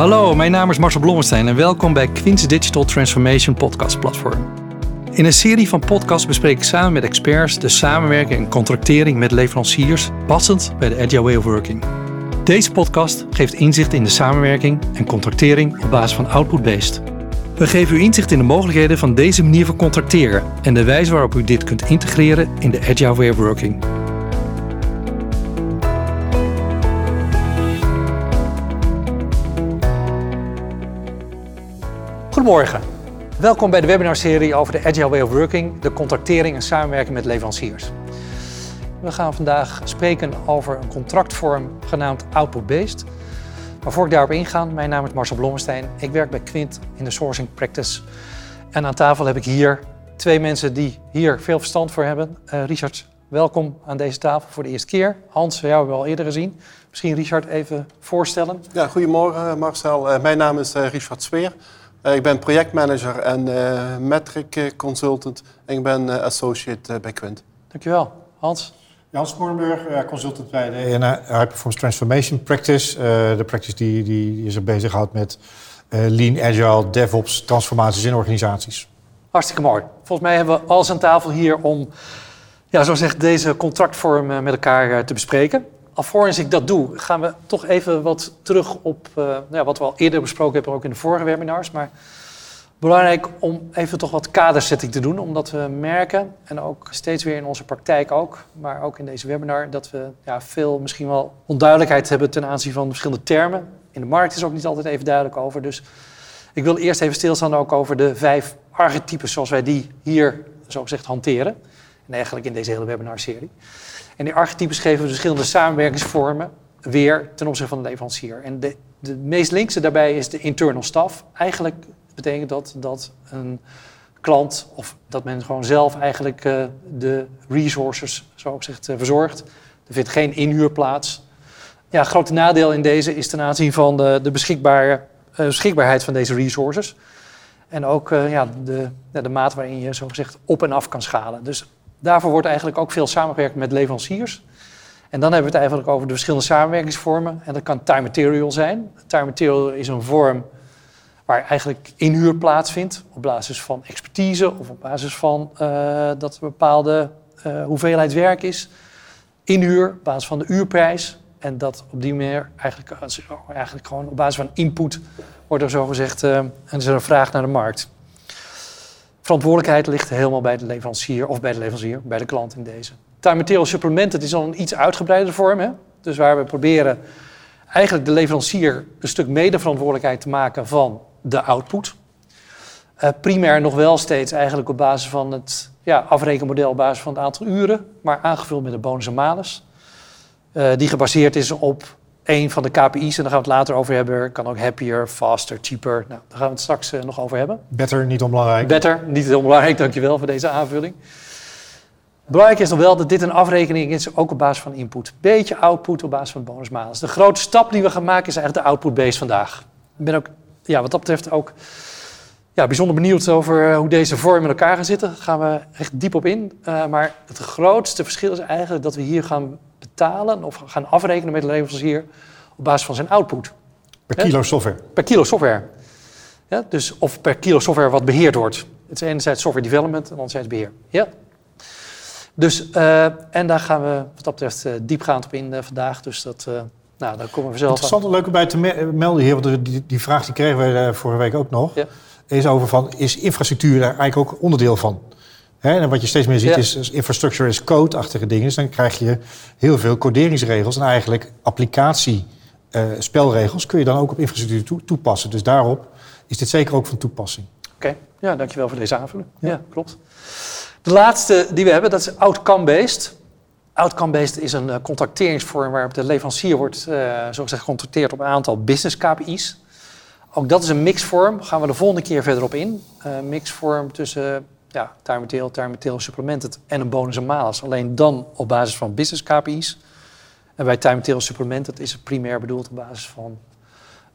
Hallo, mijn naam is Marcel Blommestein en welkom bij Quince Digital Transformation Podcast Platform. In een serie van podcasts bespreek ik samen met experts de samenwerking en contractering met leveranciers passend bij de Agile Way of Working. Deze podcast geeft inzicht in de samenwerking en contractering op basis van output-based. We geven u inzicht in de mogelijkheden van deze manier van contracteren en de wijze waarop u dit kunt integreren in de Agile Way of Working. Goedemorgen. Welkom bij de webinarserie over de Agile Way of Working, de contractering en samenwerking met leveranciers. We gaan vandaag spreken over een contractvorm genaamd Output-Based. Maar voor ik daarop inga, mijn naam is Marcel Blommestein. Ik werk bij Quint in de Sourcing Practice. En aan tafel heb ik hier twee mensen die hier veel verstand voor hebben. Uh, Richard, welkom aan deze tafel voor de eerste keer. Hans, we hebben we al eerder gezien. Misschien Richard even voorstellen. Ja, goedemorgen Marcel. Uh, mijn naam is uh, Richard Sweer. Uh, ik ben projectmanager en uh, metric consultant en ik ben uh, associate bij Quint. Dankjewel. Hans? Jan Sporenburg, consultant bij de High Performance Transformation Practice. de practice die, die, die zich bezighoudt met lean, agile, DevOps, transformaties in organisaties. Hartstikke mooi. Volgens mij hebben we alles aan tafel hier om, ja, zoals zegt, deze contractvorm met elkaar te bespreken alvorens ik dat doe, gaan we toch even wat terug op uh, nou, wat we al eerder besproken hebben, ook in de vorige webinars. Maar belangrijk om even toch wat kadersetting te doen, omdat we merken, en ook steeds weer in onze praktijk ook, maar ook in deze webinar, dat we ja, veel misschien wel onduidelijkheid hebben ten aanzien van verschillende termen. In de markt is ook niet altijd even duidelijk over. Dus ik wil eerst even stilstaan ook over de vijf archetypes zoals wij die hier, zo gezegd, hanteren. En eigenlijk in deze hele webinar-serie. En die archetypes geven verschillende samenwerkingsvormen weer ten opzichte van de leverancier. En de, de meest linkse daarbij is de internal staff. Eigenlijk betekent dat dat een klant of dat men gewoon zelf eigenlijk uh, de resources, zo gezegd, uh, verzorgt. Er vindt geen inhuur plaats. Ja, grote nadeel in deze is ten aanzien van de, de beschikbare, uh, beschikbaarheid van deze resources. En ook ja, de, de mate waarin je zo gezegd op en af kan schalen. Dus Daarvoor wordt eigenlijk ook veel samengewerkt met leveranciers. En dan hebben we het eigenlijk over de verschillende samenwerkingsvormen. En dat kan time material zijn. Time material is een vorm waar eigenlijk inhuur plaatsvindt op basis van expertise of op basis van uh, dat een bepaalde uh, hoeveelheid werk is. Inhuur op basis van de uurprijs. En dat op die manier eigenlijk, eigenlijk gewoon op basis van input wordt er zo gezegd, uh, en is een vraag naar de markt verantwoordelijkheid ligt helemaal bij de leverancier of bij de leverancier, bij de klant in deze. Time material supplement, het is al een iets uitgebreide vorm. Hè? Dus waar we proberen eigenlijk de leverancier een stuk medeverantwoordelijkheid te maken van de output. Uh, primair nog wel steeds eigenlijk op basis van het ja, afrekenmodel, op basis van het aantal uren, maar aangevuld met een bonus en malus. Uh, die gebaseerd is op een van de KPI's, en daar gaan we het later over hebben, kan ook happier, faster, cheaper. Nou, daar gaan we het straks uh, nog over hebben. Better, niet onbelangrijk. Better, niet onbelangrijk, dankjewel voor deze aanvulling. Belangrijk is nog wel dat dit een afrekening is, ook op basis van input. Beetje output op basis van bonusmalus. De grote stap die we gaan maken is eigenlijk de output-base vandaag. Ik ben ook, ja, wat dat betreft ook ja, bijzonder benieuwd over hoe deze vormen in elkaar gaan zitten. Daar gaan we echt diep op in. Uh, maar het grootste verschil is eigenlijk dat we hier gaan betalen of gaan afrekenen met de leverancier op basis van zijn output. Per kilo software? Per kilo software. Ja, dus of per kilo software wat beheerd wordt. Het is enerzijds software development en anderzijds beheer. Ja. Dus, uh, en daar gaan we wat dat betreft uh, diepgaand op in uh, vandaag. Dus dat, nou, daar komen we zelf Interessant en leuk erbij te me melden hier, want die, die, vraag die kregen we vorige week ook nog. Ja. Is over van, is infrastructuur daar eigenlijk ook onderdeel van? En wat je steeds meer ziet is, infrastructure is code-achtige dingen. Dus dan krijg je heel veel coderingsregels en eigenlijk applicatiespelregels uh, kun je dan ook op infrastructuur toepassen. Dus daarop is dit zeker ook van toepassing. Oké, ja, dankjewel voor deze aanvulling. Ja. ja. klopt. De laatste die we hebben, dat is outcome-based. Outcome-based is een uh, contracteringsvorm waarop de leverancier wordt, uh, zoals gecontracteerd op een aantal business KPI's. Ook dat is een mixvorm, daar gaan we de volgende keer verder op in. Uh, mixvorm tussen ja, time material supplemented en een bonus en malus. Alleen dan op basis van business KPI's. En bij time material supplemented is het primair bedoeld op basis van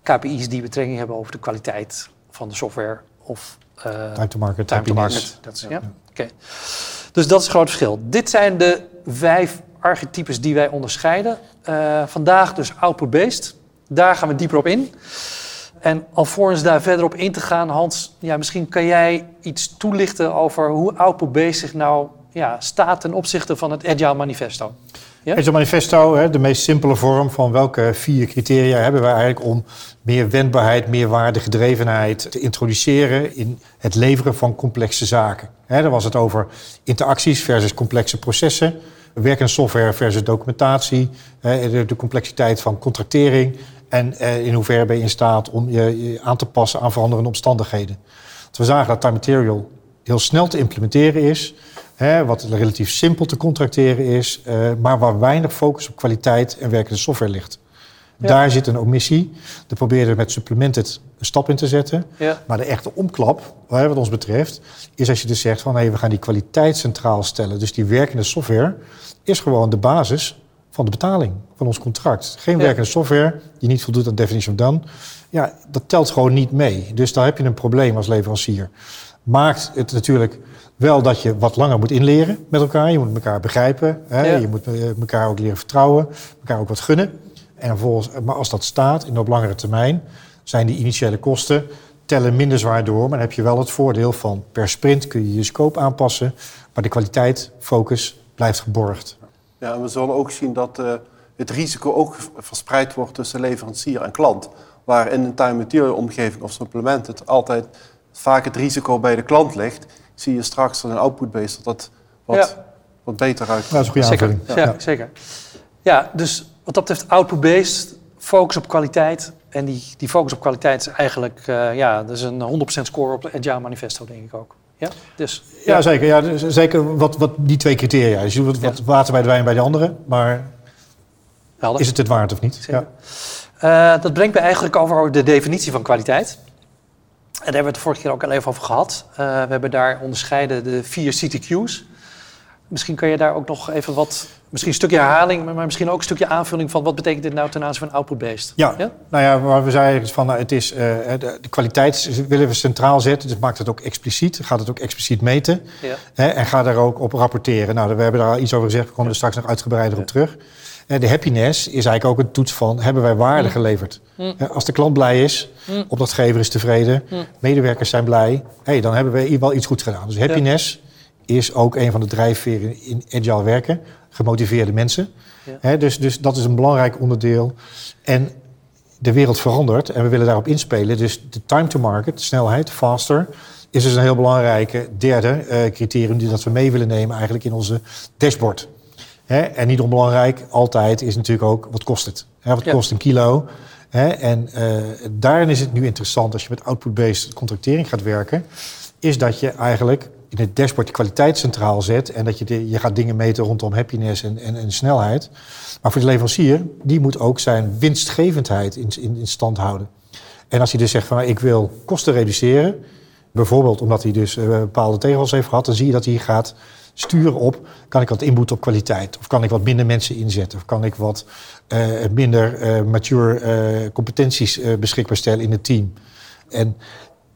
KPI's die betrekking hebben over de kwaliteit van de software of uh, time to market. Time to market. Dat is, ja. ja. Okay. Dus dat is het groot verschil. Dit zijn de vijf archetypes die wij onderscheiden. Uh, vandaag dus output-based. Daar gaan we dieper op in. En alvorens daar verder op in te gaan, Hans, ja, misschien kan jij iets toelichten over hoe Output-based zich nou ja, staat ten opzichte van het Agile Manifesto. Ja? Agile Manifesto, de meest simpele vorm van welke vier criteria hebben wij eigenlijk om meer wendbaarheid, meer waarde, gedrevenheid te introduceren in het leveren van complexe zaken. Daar was het over interacties versus complexe processen, werkende software versus documentatie, de complexiteit van contractering en in hoeverre ben je in staat om je aan te passen aan veranderende omstandigheden. we zagen dat time material heel snel te implementeren is Hè, wat relatief simpel te contracteren is, uh, maar waar weinig focus op kwaliteit en werkende software ligt. Daar zit een omissie. Daar proberen we met Supplemented een stap in te zetten. Ja. Maar de echte omklap, wat ons betreft, is als je dus zegt van hey, we gaan die kwaliteit centraal stellen. Dus die werkende software is gewoon de basis van de betaling van ons contract. Geen werkende software die niet voldoet aan definition of done. Ja, dat telt gewoon niet mee. Dus daar heb je een probleem als leverancier. Maakt het natuurlijk wel dat je wat langer moet inleren met elkaar. Je moet elkaar begrijpen. Hè? Je moet eh, elkaar ook leren vertrouwen. Elkaar ook wat gunnen. En vervolgens, maar als dat staat in op langere termijn, zijn die initiële kosten tellen minder zwaar door. Maar dan heb je wel het voordeel van per sprint kun je je scope aanpassen. Maar de kwaliteit, focus blijft geborgd. Ja, en we zullen ook zien dat uh, het risico ook verspreid wordt tussen leverancier en klant. Waar in een time material omgeving of supplement het altijd vaak het risico bij de klant ligt zie je straks een output-based dat dat wat, wat beter uit. dat is een goede zeker. Ja, zeker. Ja, dus wat dat betreft output-based, focus op kwaliteit. En die, die focus op kwaliteit is eigenlijk uh, ja, dat is een 100% score op het Agile Manifesto, denk ik ook. Ja, dus, ja. zeker. Ja, dus zeker wat, wat die twee criteria. Dus je wat, wat water bij de wijn bij de andere, maar Helder. is het het waard of niet? Ja. Uh, dat brengt me eigenlijk over de definitie van kwaliteit. En daar hebben we het vorige keer ook al even over gehad. Uh, we hebben daar onderscheiden de vier CTQ's. Misschien kun je daar ook nog even wat, misschien een stukje herhaling, maar misschien ook een stukje aanvulling van wat betekent dit nou ten aanzien van output-based? Ja, nou ja, waar we zeiden van nou, het is uh, de, de, kwaliteit willen we centraal zetten, dus maakt het ook expliciet, gaat het ook expliciet meten ja. hè, en ga daar ook op rapporteren. Nou, we hebben daar al iets over gezegd, we komen er straks nog uitgebreider op terug. En de happiness is eigenlijk ook een toets van hebben wij waarde mm. geleverd. Mm. Als de klant blij is, mm. opdrachtgever is tevreden, medewerkers zijn blij, hey, dan hebben we wel iets goed gedaan. Dus happiness is ook een van de drijfveren in agile werken. Gemotiveerde mensen. dus, dus dat is een belangrijk onderdeel. En de wereld verandert en we willen daarop inspelen. Dus de time to market, snelheid, faster, is dus een heel belangrijke derde uh, criterium die dat we mee willen nemen eigenlijk in onze dashboard. en niet onbelangrijk, altijd is natuurlijk ook wat kost het. wat kost een kilo? en uh, daarin is het nu interessant als je met output-based contractering gaat werken, is dat je eigenlijk in het dashboard de kwaliteit centraal zet en dat je, je gaat dingen meten rondom happiness en, en, en, snelheid. Maar voor de leverancier, die moet ook zijn winstgevendheid in, in, in stand houden. En als hij dus zegt van ik wil kosten reduceren, bijvoorbeeld omdat hij dus uh, bepaalde tegels heeft gehad, dan zie je dat hij gaat sturen op, kan ik wat inboeten op kwaliteit? Of kan ik wat minder mensen inzetten? Of kan ik wat uh, minder uh, mature competenties beschikbaar stellen in het team? En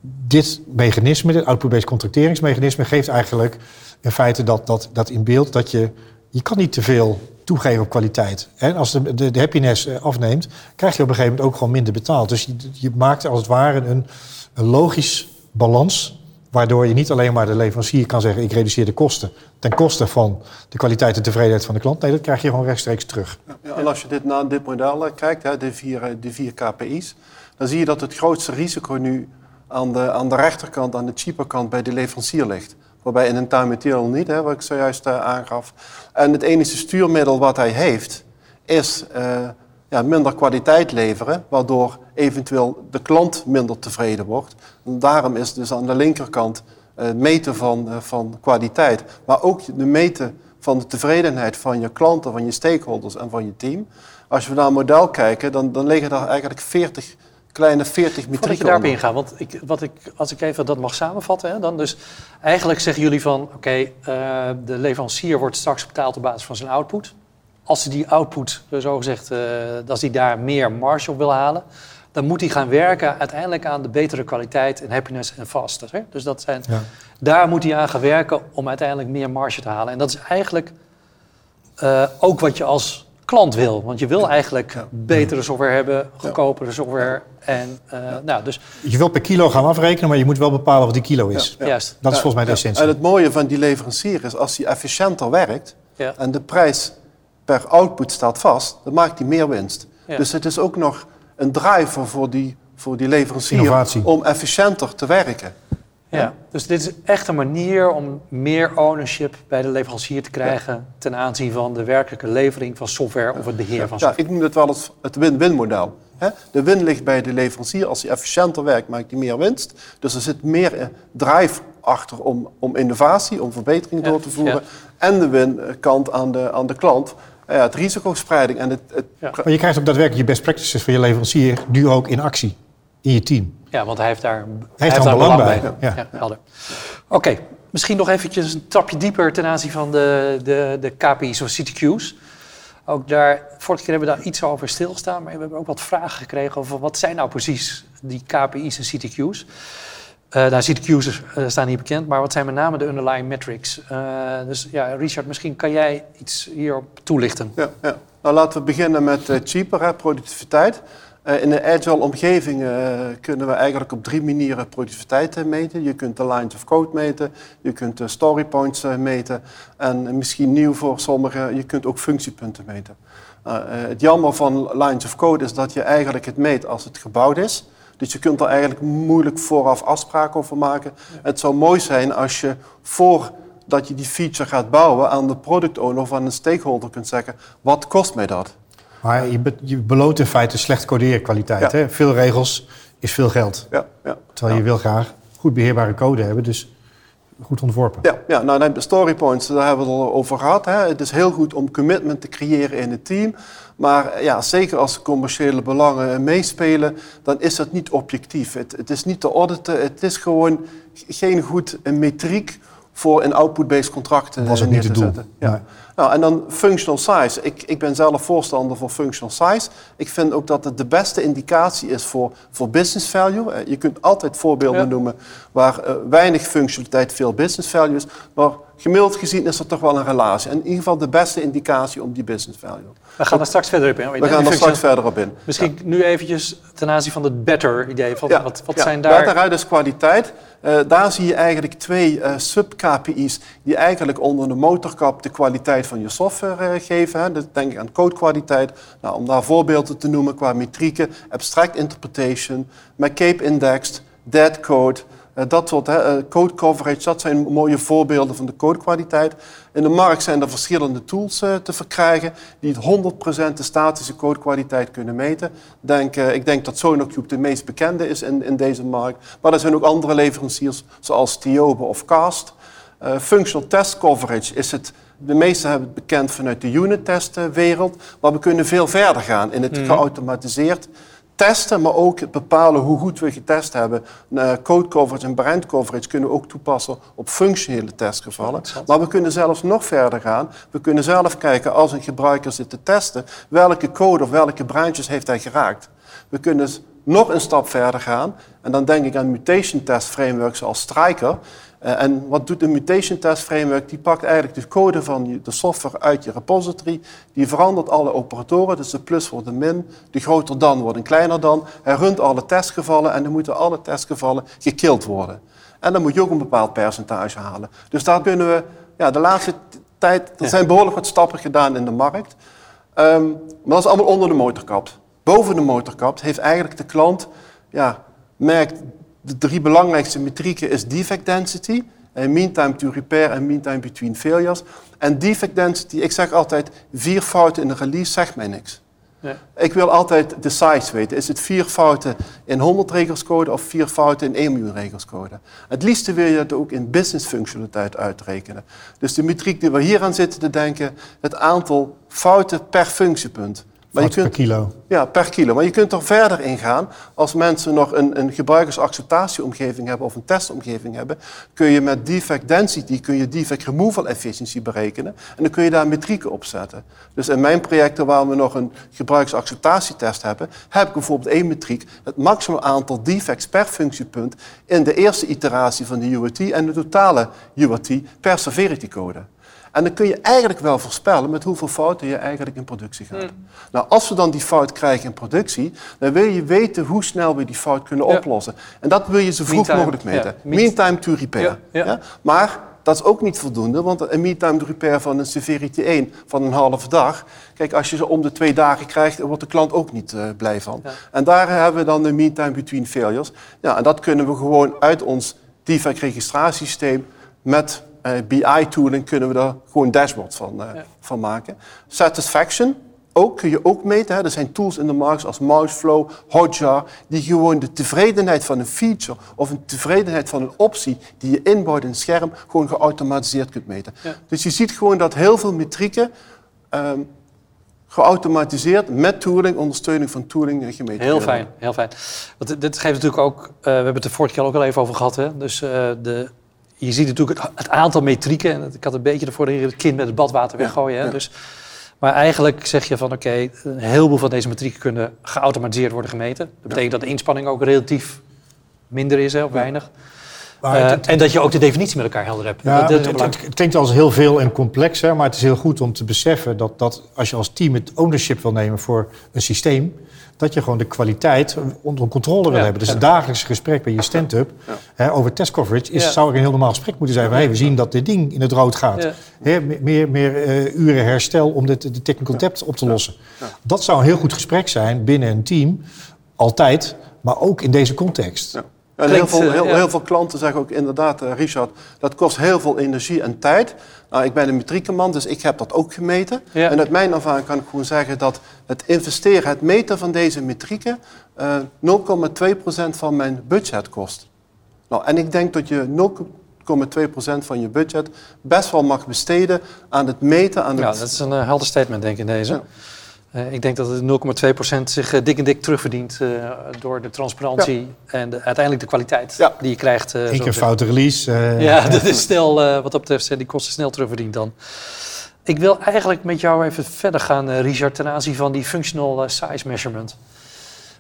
dit mechanisme, dit output-based contracteringsmechanisme, geeft eigenlijk in feite dat, dat, dat in beeld dat je, je kan niet te veel toegeven op kwaliteit. En als de, de, de, happiness eh, afneemt, krijg je op een gegeven moment ook gewoon minder betaald. Dus je, je maakt als het ware een, een logisch balans, waardoor je niet alleen maar de leverancier kan zeggen, ik reduceer de kosten ten koste van de kwaliteit en tevredenheid van de klant. Nee, dat krijg je gewoon rechtstreeks terug. En als je dit naar dit model eh, kijkt, de, vier, eh, de vier KPI's, dan zie je dat het grootste risico nu aan de, aan de rechterkant, aan de cheaper kant bij de leverancier ligt. Waarbij in een time material niet, hè, wat ik zojuist uh, aangaf. En het enige stuurmiddel wat hij heeft, is uh, ja, minder kwaliteit leveren, waardoor eventueel de klant minder tevreden wordt. Daarom is dus aan de linkerkant uh, meten van, van kwaliteit, maar ook de meten van de tevredenheid van je klanten, van je stakeholders en van je team. Als we naar een model kijken, dan, dan liggen daar eigenlijk 40 kleine 40 metrieken Voordat je daarop ingaan, want ik, wat ik, als ik even dat mag samenvatten, hè, dan dus eigenlijk zeggen jullie van oké, okay, uh, de leverancier wordt straks betaald op basis van zijn output. Als hij die output, zo gezegd, uh, als hij daar meer marge op wil halen, dan moet hij gaan werken uiteindelijk aan de betere kwaliteit en happiness en faster. Hè? Dus dat zijn, ja. daar moet hij aan gaan werken om uiteindelijk meer marge te halen. En dat is eigenlijk uh, ook wat je als klant wil. Want je wil eigenlijk betere software hebben, goedkopere software. En, uh, nou, dus... Je wil per kilo gaan afrekenen, maar je moet wel bepalen wat die kilo is. Juist. Dat is volgens mij de essentie. En het mooie van die leverancier is, als hij efficiënter werkt en de prijs per output staat vast, dan maakt hij meer winst. Dus het is ook nog een driver voor die, voor die leverancier Innovatie. om efficiënter te werken. Ja, dus dit is echt een manier om meer ownership bij de leverancier te krijgen ten aanzien van de werkelijke levering van software of het beheer van software. Ja, ik noem het wel het win-win model. De win ligt bij de leverancier. Als hij efficiënter werkt, maakt hij meer winst. Dus er zit meer drive achter om, om innovatie, om verbetering door te voeren. En de winkant aan de, aan de klant. Ja, het risicospreiding. En het, het Maar je krijgt ook daadwerkelijk je best practices van je leverancier nu ook in actie, in je team. Ja, want hij heeft daar, hij heeft heeft daar belang, bij. Ja. Ja. helder. Oké, misschien nog eventjes een trapje dieper ten aanzien van de, de, de KPI's of CTQ's. Ook daar, vorige keer hebben we daar iets over stilstaan, maar we hebben ook wat vragen gekregen over wat zijn nou precies die KPI's en CTQ's. Uh, nou, CTQ's uh, staan hier bekend, maar wat zijn met name de underlying metrics? Uh, dus ja, Richard, misschien kan jij iets hierop toelichten. Ja, ja. Nou, laten we beginnen met cheaper, productiviteit. In een agile omgeving kunnen we eigenlijk op drie manieren productiviteit meten. Je kunt de lines of code meten, je kunt de story points meten en misschien nieuw voor sommigen, je kunt ook functiepunten meten. het jammer van lines of code is dat je eigenlijk het meet als het gebouwd is. Dus je kunt er eigenlijk moeilijk vooraf afspraken over maken. Het zou mooi zijn als je voordat je die feature gaat bouwen aan de product owner of aan een stakeholder kunt zeggen, wat kost mij dat? Maar je, be je beloont in feite slecht codeerkwaliteit. Hè? Veel regels is veel geld. Ja, ja. Terwijl je wil graag goed beheerbare code hebben. Dus goed ontworpen. Ja, ja nou, de story points, daar hebben we het al over gehad. Hè. Het is heel goed om commitment te creëren in het team. Maar ja, zeker als commerciële belangen meespelen, dan is dat niet objectief. Het, het is niet te auditen, het is gewoon geen goed metriek voor een output-based contract was het niet te zetten. Ja. Nou, en dan functional size. Ik, ik ben zelf voorstander van functional size. Ik vind ook dat het de beste indicatie is voor, voor business value. Je kunt altijd voorbeelden noemen waar uh, weinig functionaliteit veel business value is. Maar gemiddeld gezien is er toch wel een relatie. En in ieder geval de beste indicatie om die business value. We gaan er straks verder op in. We gaan er straks verder op in. Misschien nu eventjes ten aanzien van het better idee. Wat, ja. wat, wat zijn daar... Better uit is kwaliteit. Uh, daar zie je eigenlijk twee uh, sub-KPI's die eigenlijk onder de motorkap de kwaliteit van je software uh, geven. Hè. denk ik aan codekwaliteit. Nou, om daar voorbeelden te noemen qua metrieken, abstract interpretation, McCabe indexed, dead code, dat soort hè, code coverage, dat zijn mooie voorbeelden van de codekwaliteit. In de markt zijn er verschillende tools uh, te verkrijgen die 100% de statische codekwaliteit kunnen meten. Denk, uh, ik denk dat SonarCube de meest bekende is in, in deze markt. Maar er zijn ook andere leveranciers zoals Tiobe of Cast. functional test coverage is het de meeste hebben het bekend vanuit de unit testwereld, maar we kunnen veel verder gaan in het mm. geautomatiseerd testen, maar ook bepalen hoe goed we getest hebben. Uh, code coverage en brand coverage kunnen we ook toepassen op functionele testgevallen. Maar we kunnen zelfs nog verder gaan. We kunnen zelf kijken als een gebruiker zit te testen, welke code of welke brandjes heeft hij geraakt. We kunnen dus nog een stap verder gaan. En dan denk ik aan mutation test frameworks zoals Striker. Uh, en wat doet de mutation test framework? Die pakt eigenlijk de code van de software uit je repository. Die verandert alle operatoren, dus de plus wordt een min. De groter dan wordt een kleiner dan. Hij runt alle testgevallen en dan moeten alle testgevallen gekild worden. En dan moet je ook een bepaald percentage halen. Dus daar kunnen we, ja, de laatste tijd, er zijn behoorlijk wat stappen gedaan in de markt. Um, maar dat is allemaal onder de motorkap. Boven de motorkap heeft eigenlijk de klant, ja, merkt de drie belangrijkste metrieken is defect density, en mean time to repair en mean time between failures. En defect density, ik zeg altijd, vier fouten in een release zegt mij niks. Ja. Ik wil altijd de size weten. Is het vier fouten in 100 regelscode of vier fouten in 1 miljoen regelscode? Het liefste wil je het ook in business functionaliteit uitrekenen. Dus de metriek die we hier aan zitten te denken, het aantal fouten per functiepunt. Maar je kunt, per kilo. Ja, per kilo. Maar je kunt er verder in gaan. Als mensen nog een, een gebruikersacceptatieomgeving hebben of een testomgeving hebben, kun je met defect density, kun je defect removal efficiency berekenen. En dan kun je daar metrieken op zetten. Dus in mijn projecten waar we nog een gebruikersacceptatietest hebben, heb ik bijvoorbeeld één metriek, het maximaal aantal defects per functiepunt in de eerste iteratie van de UAT en de totale UAT per severity code. En dan kun je eigenlijk wel voorspellen met hoeveel fouten je eigenlijk in productie gaat. Hmm. Nou, als we dan die fout krijgen in productie, dan wil je weten hoe snel we die fout kunnen oplossen. En dat wil je zo vroeg mogelijk meten. Ja. Mean time to repair. Ja. Maar dat is ook niet voldoende, want een mean time to repair van een severity 1 van een halve dag. Kijk, als je ze om de twee dagen krijgt, wordt de klant ook niet uh, blij van. En daar hebben we dan de mean time between failures. Ja, en dat kunnen we gewoon uit ons defect registratiesysteem met eh, BI-tooling kunnen we daar gewoon dashboards van, uh, van maken. Satisfaction, ook, kun je ook meten. Hè. Er zijn tools in de markt als Mouseflow, Hotjar, die gewoon de tevredenheid van een feature of een tevredenheid van een optie die je inbouwt in het scherm gewoon geautomatiseerd kunt meten. Dus je ziet gewoon dat heel veel metrieken um, geautomatiseerd met tooling, ondersteuning van tooling gemeten Heel fijn, heel fijn. Want dit geeft natuurlijk ook, uh, we hebben het de vorige keer ook al even over gehad, hè? dus uh, de je ziet natuurlijk het, aantal metrieken. En ik had een beetje ervoor het kind met het badwater weggooien. Hè? Dus, maar eigenlijk zeg je van oké, een heleboel van deze metrieken kunnen geautomatiseerd worden gemeten. Dat betekent dat de inspanning ook relatief minder is, hè, of weinig. Uh, en dat je ook de definitie met elkaar helder hebt. Ja, het, het, het, klinkt als heel veel en complex, hè, maar het is heel goed om te beseffen dat, dat als je als team het ownership wil nemen voor een systeem, dat je gewoon de kwaliteit onder controle wil hebben. Dus het dagelijkse gesprek bij je stand-up over test coverage is, zou er een heel normaal gesprek moeten zijn. Van, hey, we zien dat dit ding in het rood gaat. meer meer uh, uren herstel om de, de technical debt op te lossen. Dat zou een heel goed gesprek zijn binnen een team, altijd, maar ook in deze context. En heel, veel, heel, heel, veel klanten zeggen ook inderdaad, uh, Richard, dat kost heel veel energie en tijd. Nou, ik ben een metriekenman, dus ik heb dat ook gemeten. En uit mijn ervaring kan ik gewoon zeggen dat het investeren, het meten van deze metrieken uh, eh, 0,2% van mijn budget kost. Nou, en ik denk dat je 0,2% van je budget best wel mag besteden aan het meten. Aan ja, dat is een helder statement denk ik in deze. Uh, ik denk dat het 0,2% zich uh, dik en dik terugverdient uh, door de transparantie en de, uiteindelijk de kwaliteit ja. die je krijgt. Eén keer foute release. ja, dat is snel, wat dat betreft, die kosten snel terugverdiend dan. Ik wil eigenlijk met jou even verder gaan, Richard, ten aanzien van die functional size measurement.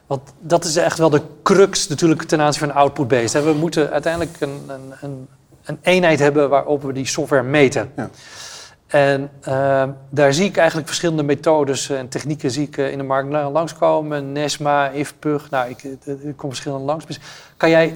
Want dat is echt wel de crux natuurlijk ten aanzien van output-based. We moeten uiteindelijk een, een, een, een, eenheid hebben waarop we die software meten. Ja. En uh, daar zie ik eigenlijk verschillende methodes en technieken zie ik in de markt langskomen. Nesma, IFPUG, nou, ik, ik kom verschillende langs. Kan jij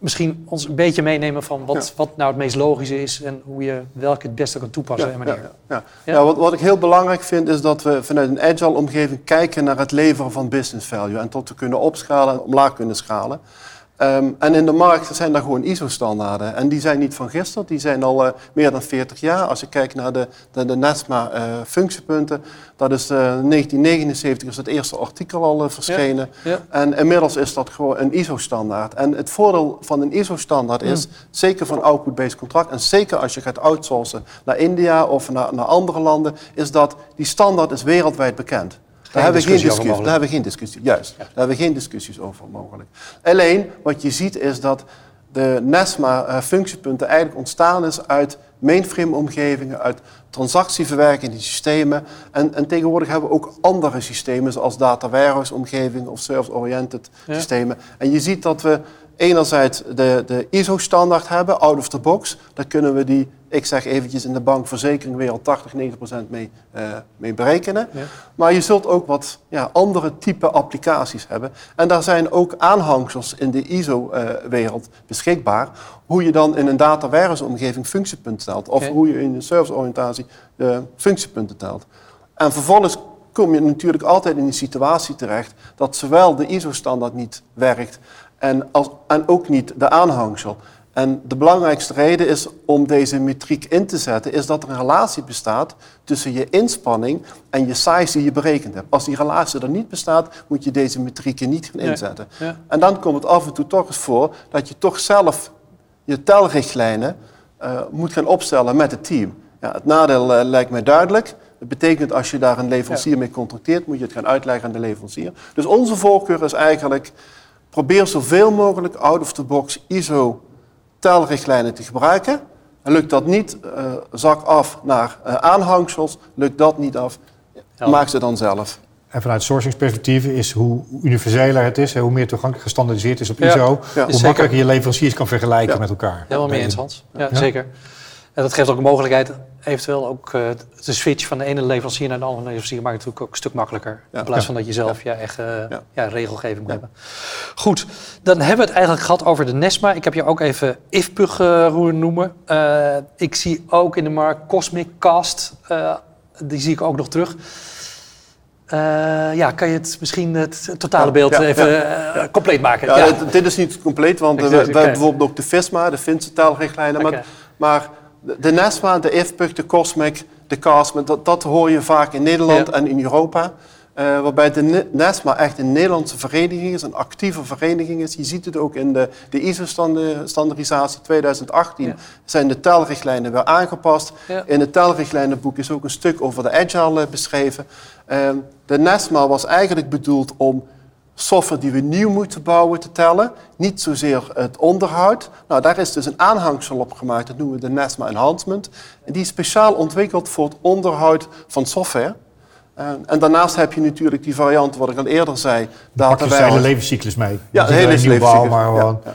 misschien ons een beetje meenemen van wat, wat nou het meest logische is en hoe je welke het beste kan toepassen? Ja, manier. ja, ja. ja. wat, wat ik heel belangrijk vind is dat we vanuit een agile omgeving kijken naar het leveren van business value en tot we kunnen opschalen en omlaag kunnen schalen. Um, en in de markt zijn daar gewoon ISO-standaarden. En die zijn niet van gisteren, die zijn al uh, meer dan 40 jaar. Als je kijkt naar de, de, de NESMA-functiepunten, uh, dat is uh, eh, 1979 is het eerste artikel al verschenen. Ja, ja. En inmiddels is dat gewoon een ISO-standaard. En het voordeel van een ISO-standaard is, mm. zeker van output-based contract, en zeker als je gaat outsourcen naar India of naar, naar andere landen, is dat die standaard is wereldwijd bekend. Daar hebben, we geen discussie, daar hebben we geen discussie, juist. Daar hebben we geen discussies over mogelijk. Alleen, wat je ziet is dat de NESMA-functiepunten eigenlijk ontstaan is uit mainframe-omgevingen, uit transactieverwerkende systemen. En, en, tegenwoordig hebben we ook andere systemen, zoals data warehouse-omgevingen of service-oriented systemen. En je ziet dat we enerzijds de, de ISO-standaard hebben, out of the box. Daar kunnen we die, ik zeg eventjes in de bankverzekering weer al 80, 90 procent mee, uh, mee berekenen. Ja. Maar je zult ook wat ja, andere type applicaties hebben. En daar zijn ook aanhangsels in de ISO-wereld beschikbaar. Hoe je dan in een data warehouse omgeving functiepunten telt. Of okay. hoe je in de serviceoriëntatie uh, functiepunten telt. En vervolgens kom je natuurlijk altijd in die situatie terecht dat zowel de ISO-standaard niet werkt en, als, en ook niet de aanhangsel. En de belangrijkste reden is om deze metriek in te zetten, is dat er een relatie bestaat tussen je inspanning en je size die je berekend hebt. Als die relatie er niet bestaat, moet je deze metrieken niet gaan inzetten. Ja. En dan komt het af en toe toch eens voor dat je toch zelf je telrichtlijnen uh, moet gaan opstellen met het team. Ja, het nadeel uh, lijkt mij duidelijk. Dat betekent als je daar een leverancier mee contracteert, moet je het gaan uitleggen aan de leverancier. Dus onze voorkeur is eigenlijk Probeer zoveel mogelijk out-of-the-box ISO telrichtlijnen te gebruiken. En lukt dat niet, uh, zak af naar uh, aanhangsels. Lukt dat niet af, maak ze dan zelf. En vanuit sourcingsperspectief is hoe universeler het is, hoe meer toegankelijk gestandardiseerd is op ISO, ja, hoe makkelijker je leveranciers kan vergelijken met elkaar. Helemaal mee eens, Hans. Ja, zeker. En dat geeft ook een mogelijkheid eventueel ook uh, de switch van de ene leverancier naar de andere leverancier maakt het natuurlijk ook een stuk makkelijker. In plaats van dat je zelf je eigen ja. regelgeving moet hebben. Goed, dan hebben we het eigenlijk gehad over de NESMA. Ik heb je ook even IFPUG roer noemen. ik zie ook in de markt Cosmic Cast. die zie ik ook nog terug. Uh, ja, kan je het misschien het totale beeld even uh, compleet maken? Ja, dit, dit is niet compleet, want we, we hebben bijvoorbeeld ook de FISMA, de Finse taalrichtlijnen. Okay. Maar, maar, de NESMA, de IFPUG, de COSMIC, de CASM, dat, dat hoor je vaak in Nederland en in Europa. Uh, waarbij de NESMA echt een Nederlandse vereniging is, een actieve vereniging is. Je ziet het ook in de, de ISO-standaardisatie 2018 ja. zijn de telrichtlijnen weer aangepast. Ja. In het telrichtlijnenboek is ook een stuk over de agile beschreven. Uh, de NESMA was eigenlijk bedoeld om software die we nieuw moeten bouwen te tellen. Niet zozeer het onderhoud. Nou, daar is dus een aanhangsel op gemaakt, dat noemen we de NESMA Enhancement. En die is speciaal ontwikkeld voor het onderhoud van software. En, en, daarnaast heb je natuurlijk die variant, wat ik al eerder zei. Daar je de hele levenscyclus mee. Ja, de hele levenscyclus. Maar gewoon, ja.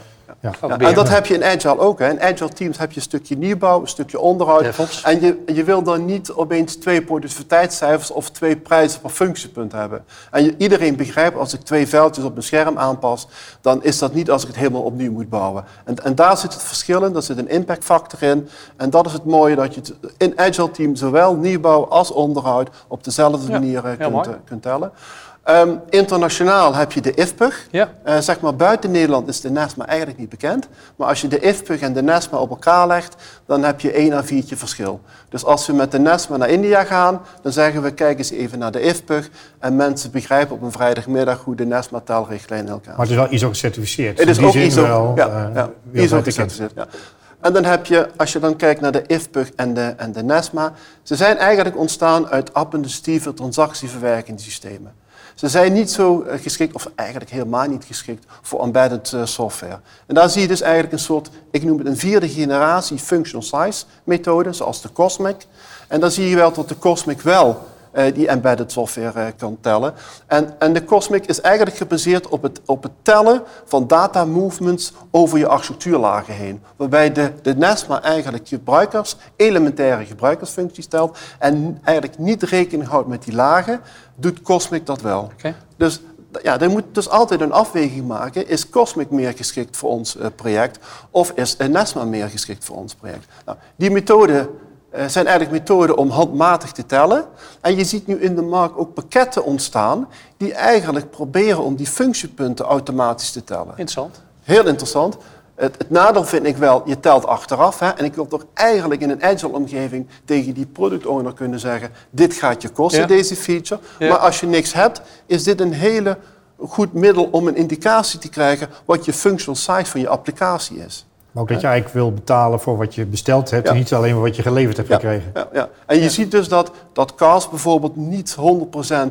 Ja. en dat heb je in Agile ook. Hè. In Agile teams heb je een stukje nieuwbouw, een stukje onderhoud. En je, je wil dan niet opeens twee productiviteitscijfers of twee prijzen per functiepunt hebben. En iedereen begrijpt, als ik twee veldjes op mijn scherm aanpas, dan is dat niet als ik het helemaal opnieuw moet bouwen. En, en daar zit het verschil in, daar zit een impact factor in. En dat is het mooie, dat je het in Agile team zowel nieuwbouw als onderhoud op dezelfde manier kunt, eh, kunt tellen. Um, internationaal heb je de IFPUG. Ja. Uh, zeg maar buiten Nederland is de NESMA eigenlijk niet bekend. Maar als je de IFPUG en de NESMA op elkaar legt, dan heb je 1 à 4 verschil. Dus als we met de NESMA naar India gaan, dan zeggen we kijk eens even naar de IFPUG. En mensen begrijpen op een vrijdagmiddag hoe de NESMA-telrichtlijn in elkaar Maar het is wel ISO gecertificeerd. Het is ook ISO, wel, ja, uh, ja, ISO gecertificeerd. Ja. En dan heb je, als je dan kijkt naar de IFPUG en de, en de NESMA, ze zijn eigenlijk ontstaan uit administratieve transactieverwerkingssystemen. Ze zijn niet zo eh, geschikt, of eigenlijk helemaal niet geschikt, voor embedded eh, software. En daar zie je dus eigenlijk een soort, ik noem het een vierde generatie functional size methode, zoals de Cosmic. En dan zie je wel dat de Cosmic wel die embedded software uh, kan tellen. En, en de Cosmic is eigenlijk gebaseerd op het, op het tellen van data movements over je architectuurlagen heen. Waarbij de, de NESMA eigenlijk gebruikers, elementaire gebruikersfuncties telt en eigenlijk niet rekening houdt met die lagen, doet Cosmic dat wel. Okay. Dus ja, je moet dus altijd een afweging maken. Is Cosmic meer geschikt voor ons uh, project of is NESMA meer geschikt voor ons project? Nou, die methode zijn eigenlijk methoden om handmatig te tellen. En je ziet nu in de markt ook pakketten ontstaan die eigenlijk proberen om die functiepunten automatisch te tellen. Interessant. Heel interessant. Het, het, nadeel vind ik wel, je telt achteraf. Hè, en ik wil toch eigenlijk in een agile-omgeving tegen die product owner kunnen zeggen... dit gaat je kosten, deze feature. Maar als je niks hebt, is dit een hele goed middel om een indicatie te krijgen... wat je functional size van je applicatie is. Maar ook dat je eigenlijk wil betalen voor wat je besteld hebt... en niet alleen wat je geleverd hebt gekregen. Ja, ja. En je ziet dus dat, dat CAS bijvoorbeeld niet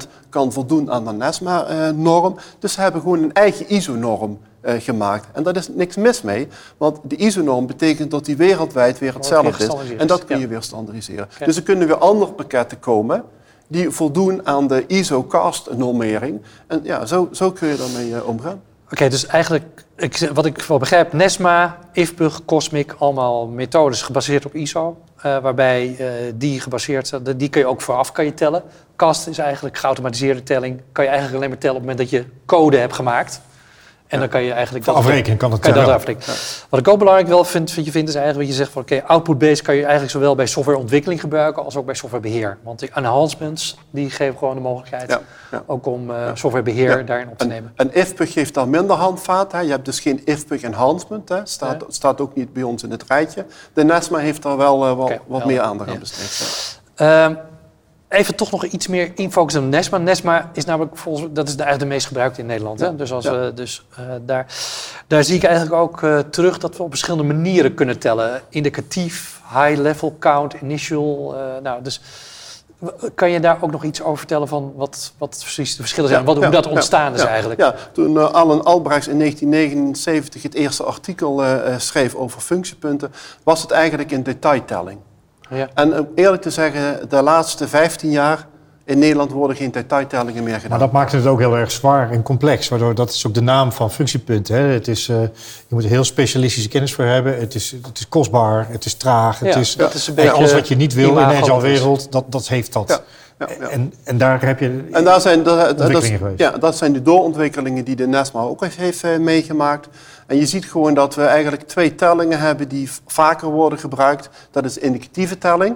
100% kan voldoen aan de NESMA-norm. Dus ze hebben gewoon een eigen ISO-norm uh, gemaakt. En daar is niks mis mee, want de ISO-norm betekent dat die wereldwijd weer hetzelfde is. En dat kun je weer standaardiseren. Dus er kunnen weer andere pakketten komen die voldoen aan de ISO-cast-normering. En ja, zo, zo kun je daarmee uh, omgaan. Oké, dus eigenlijk, ik, wat ik wel begrijp, NESMA, IFPUG, Cosmic, allemaal methodes gebaseerd op ISO. Uh, waarbij uh, die gebaseerd zijn, die kun je ook vooraf kan je tellen. CAST is eigenlijk geautomatiseerde telling. Kan je eigenlijk alleen maar tellen op het moment dat je code hebt gemaakt. En dan kan je eigenlijk... dat afrekenen kan het kan dat afrekenen. Wat ik ook belangrijk wel vind, wat je vindt, is eigenlijk wat je zegt van... oké, output-based kan je eigenlijk zowel bij softwareontwikkeling gebruiken... als ook bij softwarebeheer. Want die enhancements, die geven gewoon de mogelijkheid... ook om uh, softwarebeheer daarin op te nemen. En, IFPUG geeft dan minder handvaat. Hè. Je hebt dus geen IFPUG enhancement. Hè. Staat, staat ook niet bij ons in het rijtje. De NESMA heeft daar wel, uh, wel wat meer aandacht aan besteed. Ehm, Even toch nog iets meer infocussen op Nesma. Nesma is namelijk volgens dat is eigenlijk de meest gebruikte in Nederland. Hè? Dus, als we, dus uh, daar, daar zie ik eigenlijk ook uh, terug dat we op verschillende manieren kunnen tellen. Indicatief, high level count, initial. Nou, dus kan je daar ook nog iets over vertellen van wat, wat precies de verschillen zijn? wat, hoe dat ontstaan is eigenlijk? Ja, toen Alan Albrechts in 1979 het eerste artikel schreef over functiepunten, was het eigenlijk een detailtelling. Ja. En om eerlijk te zeggen, de laatste 15 jaar In Nederland worden geen detailtellingen meer gedaan. Maar dat maakt het ook heel erg zwaar en complex. Waardoor dat is ook de naam van functiepunt. Hè. Het is, uh, je moet er heel specialistische kennis voor hebben. Het is, het is kostbaar, het is traag. Het is, dat is een beetje alles wat je niet wil in de wereld, dat, dat heeft dat. Ja, ja. En, en daar heb je en daar zijn, dat, dat, ja, dat zijn de doorontwikkelingen die de NESMA ook heeft uh, meegemaakt. En je ziet gewoon dat we eigenlijk twee tellingen hebben die vaker worden gebruikt. Dat is indicatieve telling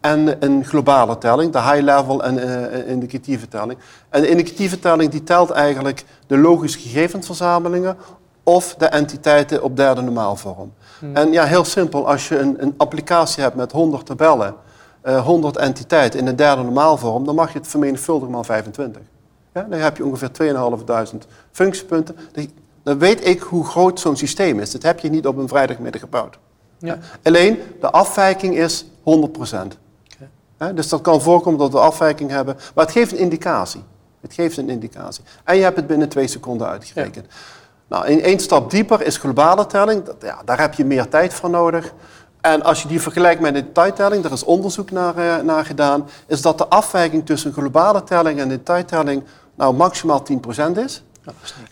en een globale telling, de high-level en uh, indicatieve telling. En de indicatieve telling die telt eigenlijk de logische gegevensverzamelingen of de entiteiten op derde normaalvorm. Hmm. En ja, heel simpel, als je een, een applicatie hebt met 100 tabellen, uh, eh, 100 entiteiten in de derde normaalvorm, dan mag je het vermenigvuldigen maar 25. Ja, dan heb je ongeveer 2500 functiepunten. Dan weet ik hoe groot zo'n systeem is. Dat heb je niet op een vrijdagmiddag gebouwd. Ja. Alleen, de afwijking is 100% dus dat kan voorkomen dat we afwijking hebben. Maar het geeft een indicatie. Het geeft een indicatie. En je hebt het binnen twee seconden uitgerekend. Nou, in één stap dieper is globale telling. Dat, ja, daar heb je meer tijd voor nodig. En als je die vergelijkt met de detailtelling, daar is onderzoek naar, uh, naar gedaan, is dat de afwijking tussen globale telling en detailtelling nou maximaal 10% is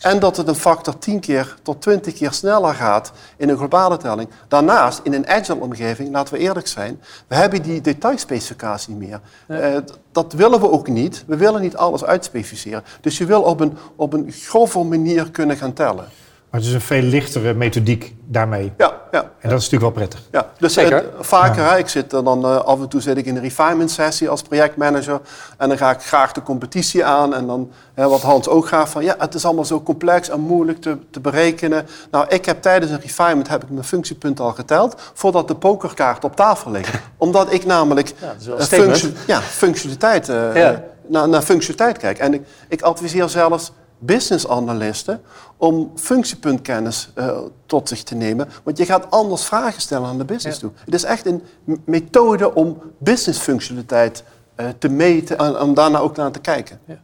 en dat het een factor 10 keer tot 20 keer sneller gaat in een globale telling. Daarnaast, in een agile omgeving, laten we eerlijk zijn, we hebben die detailspecificatie meer. Uh, dat willen we ook niet. We willen niet alles uitspecificeren. Dus je wil op een, op een grove manier kunnen gaan tellen. Maar het is een veel lichtere methodiek daarmee. Ja, ja. En dat is natuurlijk wel prettig. Ja, dus Zeker. vaker, ik zit dan uh, af en toe zit ik in een refinement sessie als projectmanager. En dan ga ik graag de competitie aan. En dan, wat Hans ook graag van, ja, het is allemaal zo complex en moeilijk te, te berekenen. Nou, ik heb tijdens een refinement heb ik mijn functiepunten al geteld. Voordat de pokerkaart op tafel ligt. Omdat ik namelijk ja, uh, functie, ja, functionaliteit, uh, ja. naar, naar functionaliteit kijk. En ik, ik adviseer zelfs business analisten om functiepuntkennis uh, tot zich te nemen. Want je gaat anders vragen stellen aan de business toe. Het is echt een methode om businessfunctionaliteit uh, te meten en om daarna ook naar te kijken. Ja.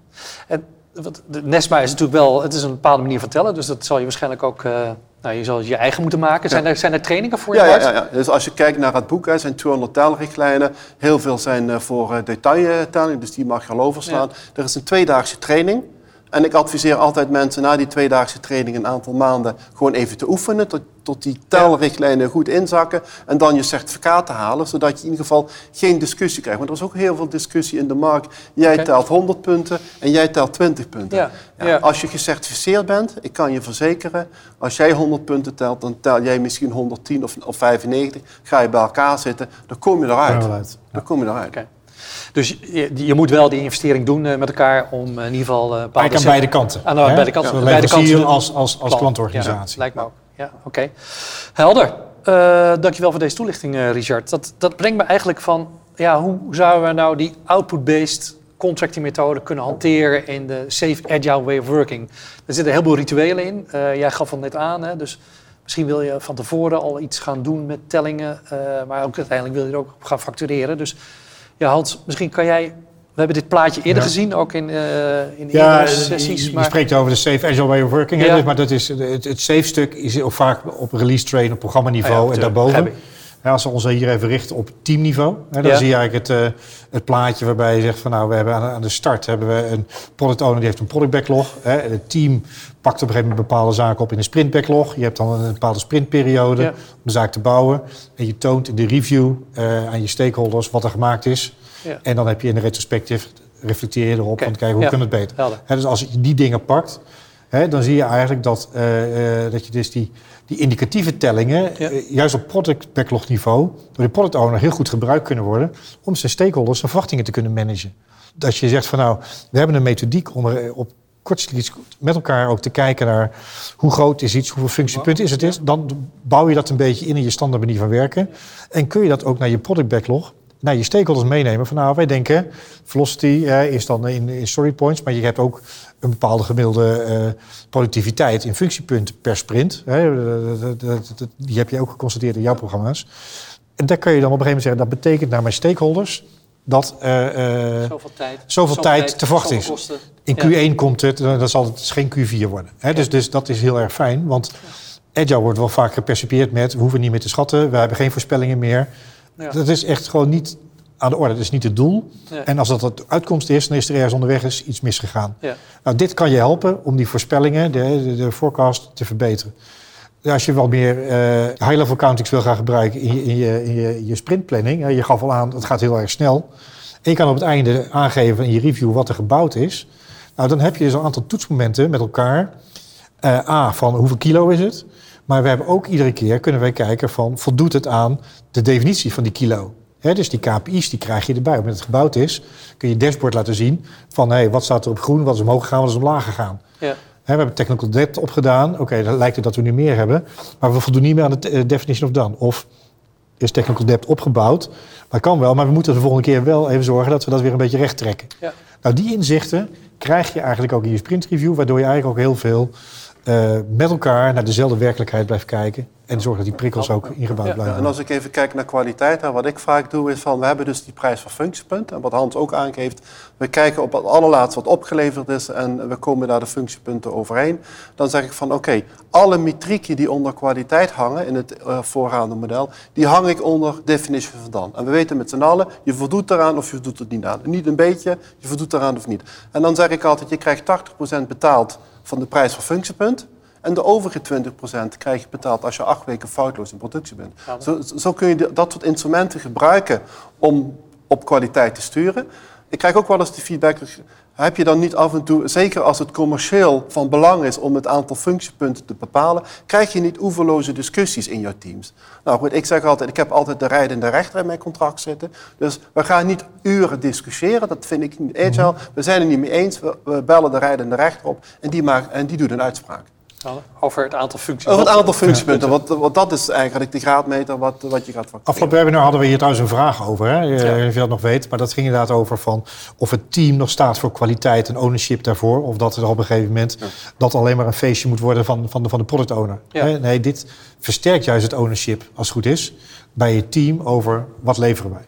En de NESMA is natuurlijk wel, het is een bepaalde manier van tellen, dus dat zal je waarschijnlijk ook... Uh, nou, je zal het je eigen moeten maken. Zijn, er, zijn er trainingen voor je? Ja, ja, ja, dus als je kijkt naar het boek, er zijn 200 telrichtlijnen. Heel veel zijn voor detailtelling, dus die mag je al overslaan. Er is een tweedaagse training. En ik adviseer altijd mensen na die tweedaagse training een aantal maanden gewoon even te oefenen. Tot, tot die telrichtlijnen goed inzakken. En dan je certificaat te halen, zodat je in ieder geval geen discussie krijgt. Want er is ook heel veel discussie in de markt. Jij telt 100 punten en jij telt 20 punten. Ja. Ja, als je gecertificeerd bent, ik kan je verzekeren, als jij 100 punten telt, dan tel jij misschien 110 of, of 95. Ga je bij elkaar zitten, dan kom je eruit. Dan kom je eruit. Dus je, je, moet wel die investering doen uh, met elkaar om uh, in ieder geval... Uh, Eigenlijk aan beide kanten. Aan uh, beide kanten. Ja, beide kanten als, als, als klantorganisatie. Ja, lijkt me ook. Ja, oké. Okay. Helder. dankjewel voor deze toelichting, Richard. Dat, dat brengt me eigenlijk van... Ja, hoe zouden we nou die output-based contracting methode kunnen hanteren in de safe agile way of working? Er zitten heel veel rituelen in. jij gaf het net aan, hè, dus... Misschien wil je van tevoren al iets gaan doen met tellingen, maar ook uiteindelijk wil je er ook gaan factureren. Dus ja, Hans, misschien kan jij... We hebben dit plaatje eerder gezien, ook in, uh, in ja, sessies. Je, je spreekt over de Safe Agile Way of Working. Ja. maar dat is, het, het Safe-stuk is ook vaak op release train, op programmaniveau ah, en daarboven. Als we ons hier even richten op teamniveau, hè, dan zie je eigenlijk het, uh, het plaatje waarbij je zegt van nou, we hebben aan, de start hebben we een product owner die heeft een product backlog. Hè, het team pakt op een gegeven moment bepaalde zaken op in een sprint backlog. Je hebt dan een bepaalde sprintperiode om de zaak te bouwen. En je toont in de review uh, aan je stakeholders wat er gemaakt is. Ja. En dan heb je in de retrospectief, reflecteer je erop okay. te kijken hoe kunnen we het beter. Hè, dus als je die dingen pakt, hè, dan zie je eigenlijk dat, uh, dat je dus die die indicatieve tellingen, eh, juist op product backlog niveau, door de product owner heel goed gebruikt kunnen worden om zijn stakeholders en verwachtingen te kunnen managen. Dat je zegt van nou, we hebben een methodiek om er op kortstens met elkaar ook te kijken naar hoe groot is iets, hoeveel functiepunten is het is. Dan bouw je dat een beetje in in je standaard manier van werken. En kun je dat ook naar je product backlog naar je stakeholders meenemen. Van nou, wij denken, velocity is dan in, in story points, maar je hebt ook een bepaalde gemiddelde uh, productiviteit in functiepunten per sprint. Hè, die heb je ook geconstateerd in jouw programma's. En daar kun je dan op een gegeven moment zeggen, dat betekent naar mijn stakeholders dat uh, zoveel tijd, zoveel tijd te verwachten is. In Q1 komt het, dan zal het geen Q4 worden. Hè? Dus, dus dat is heel erg fijn, want Agile wordt wel vaak gepercipieerd met... we hoeven niet meer te schatten, we hebben geen voorspellingen meer. Ja. Dat is echt gewoon niet aan de orde. Dat is niet het doel. En als dat de uitkomst is, dan is er ergens onderweg is iets misgegaan. Ja. Nou, dit kan je helpen om die voorspellingen, de, de, de forecast, te verbeteren. Als je wel meer uh, high-level accountings wil gaan gebruiken in je, in je, in je, je sprintplanning, je gaf al aan, het gaat heel erg snel. En je kan op het einde aangeven in je review wat er gebouwd is. Nou, dan heb je dus een aantal toetsmomenten met elkaar. Uh, A, van hoeveel kilo is het? Maar we hebben ook iedere keer kunnen wij kijken van voldoet het aan de definitie van die kilo. Dus die KPI's die krijg je erbij. Op het gebouwd is, kun je dashboard laten zien van hey, wat staat er op groen, wat is omhoog gegaan, wat is omlaag gegaan. Ja. we hebben technical debt opgedaan. Oké, dan lijkt het dat we nu meer hebben. Maar we voldoen niet meer aan de eh, definition of done. Of is technical debt opgebouwd. Dat kan wel, maar we moeten de volgende keer wel even zorgen dat we dat weer een beetje recht trekken. Ja. Nou, die inzichten krijg je eigenlijk ook in je sprintreview, waardoor je eigenlijk ook heel veel uh, met elkaar naar dezelfde werkelijkheid blijft kijken. En zorgen dat die prikkels ook ingebouwd blijven. En als ik even kijk naar kwaliteit, wat ik vaak doe is van, we hebben dus die prijs van functiepunt. En wat Hans ook aangeeft, we kijken op het allerlaatste wat opgeleverd is en we komen daar de functiepunten overheen. Dan zeg ik van, oké, alle metrieken die onder kwaliteit hangen in het uh, voorgaande model, die hang ik onder definition van dan. En we weten met z'n allen, je voldoet eraan of je voldoet er niet aan. niet een beetje, je voldoet eraan of niet. En dan zeg ik altijd, je krijgt 80% betaald van de prijs van functiepunt. En de overige 20% krijg je betaald als je acht weken foutloos in productie bent. Zo, zo, kun je dat soort instrumenten gebruiken om op kwaliteit te sturen. Ik krijg ook wel eens de feedback, heb je dan niet af en toe, zeker als het commercieel van belang is om het aantal functiepunten te bepalen, krijg je niet oeverloze discussies in jouw teams. Nou goed, ik zeg altijd, ik heb altijd de rijdende rechter in mijn contract zitten. Dus we gaan niet uren discussiëren, dat vind ik niet agile. We zijn het niet mee eens, we, bellen de rijdende rechter op en die, maakt, en die doet een uitspraak. Over het aantal functies. Over het aantal functiepunten, want, want, dat is eigenlijk de graadmeter wat, wat je gaat factureren. Afgelopen webinar hadden we hier trouwens een vraag over, hè? Ja. of je dat nog weet. Maar dat ging inderdaad over van of het team nog staat voor kwaliteit en ownership daarvoor. Of dat er op een gegeven moment dat alleen maar een feestje moet worden van, van, de, van de product owner. Nee, dit versterkt juist het ownership, als het goed is, bij je team over wat leveren wij.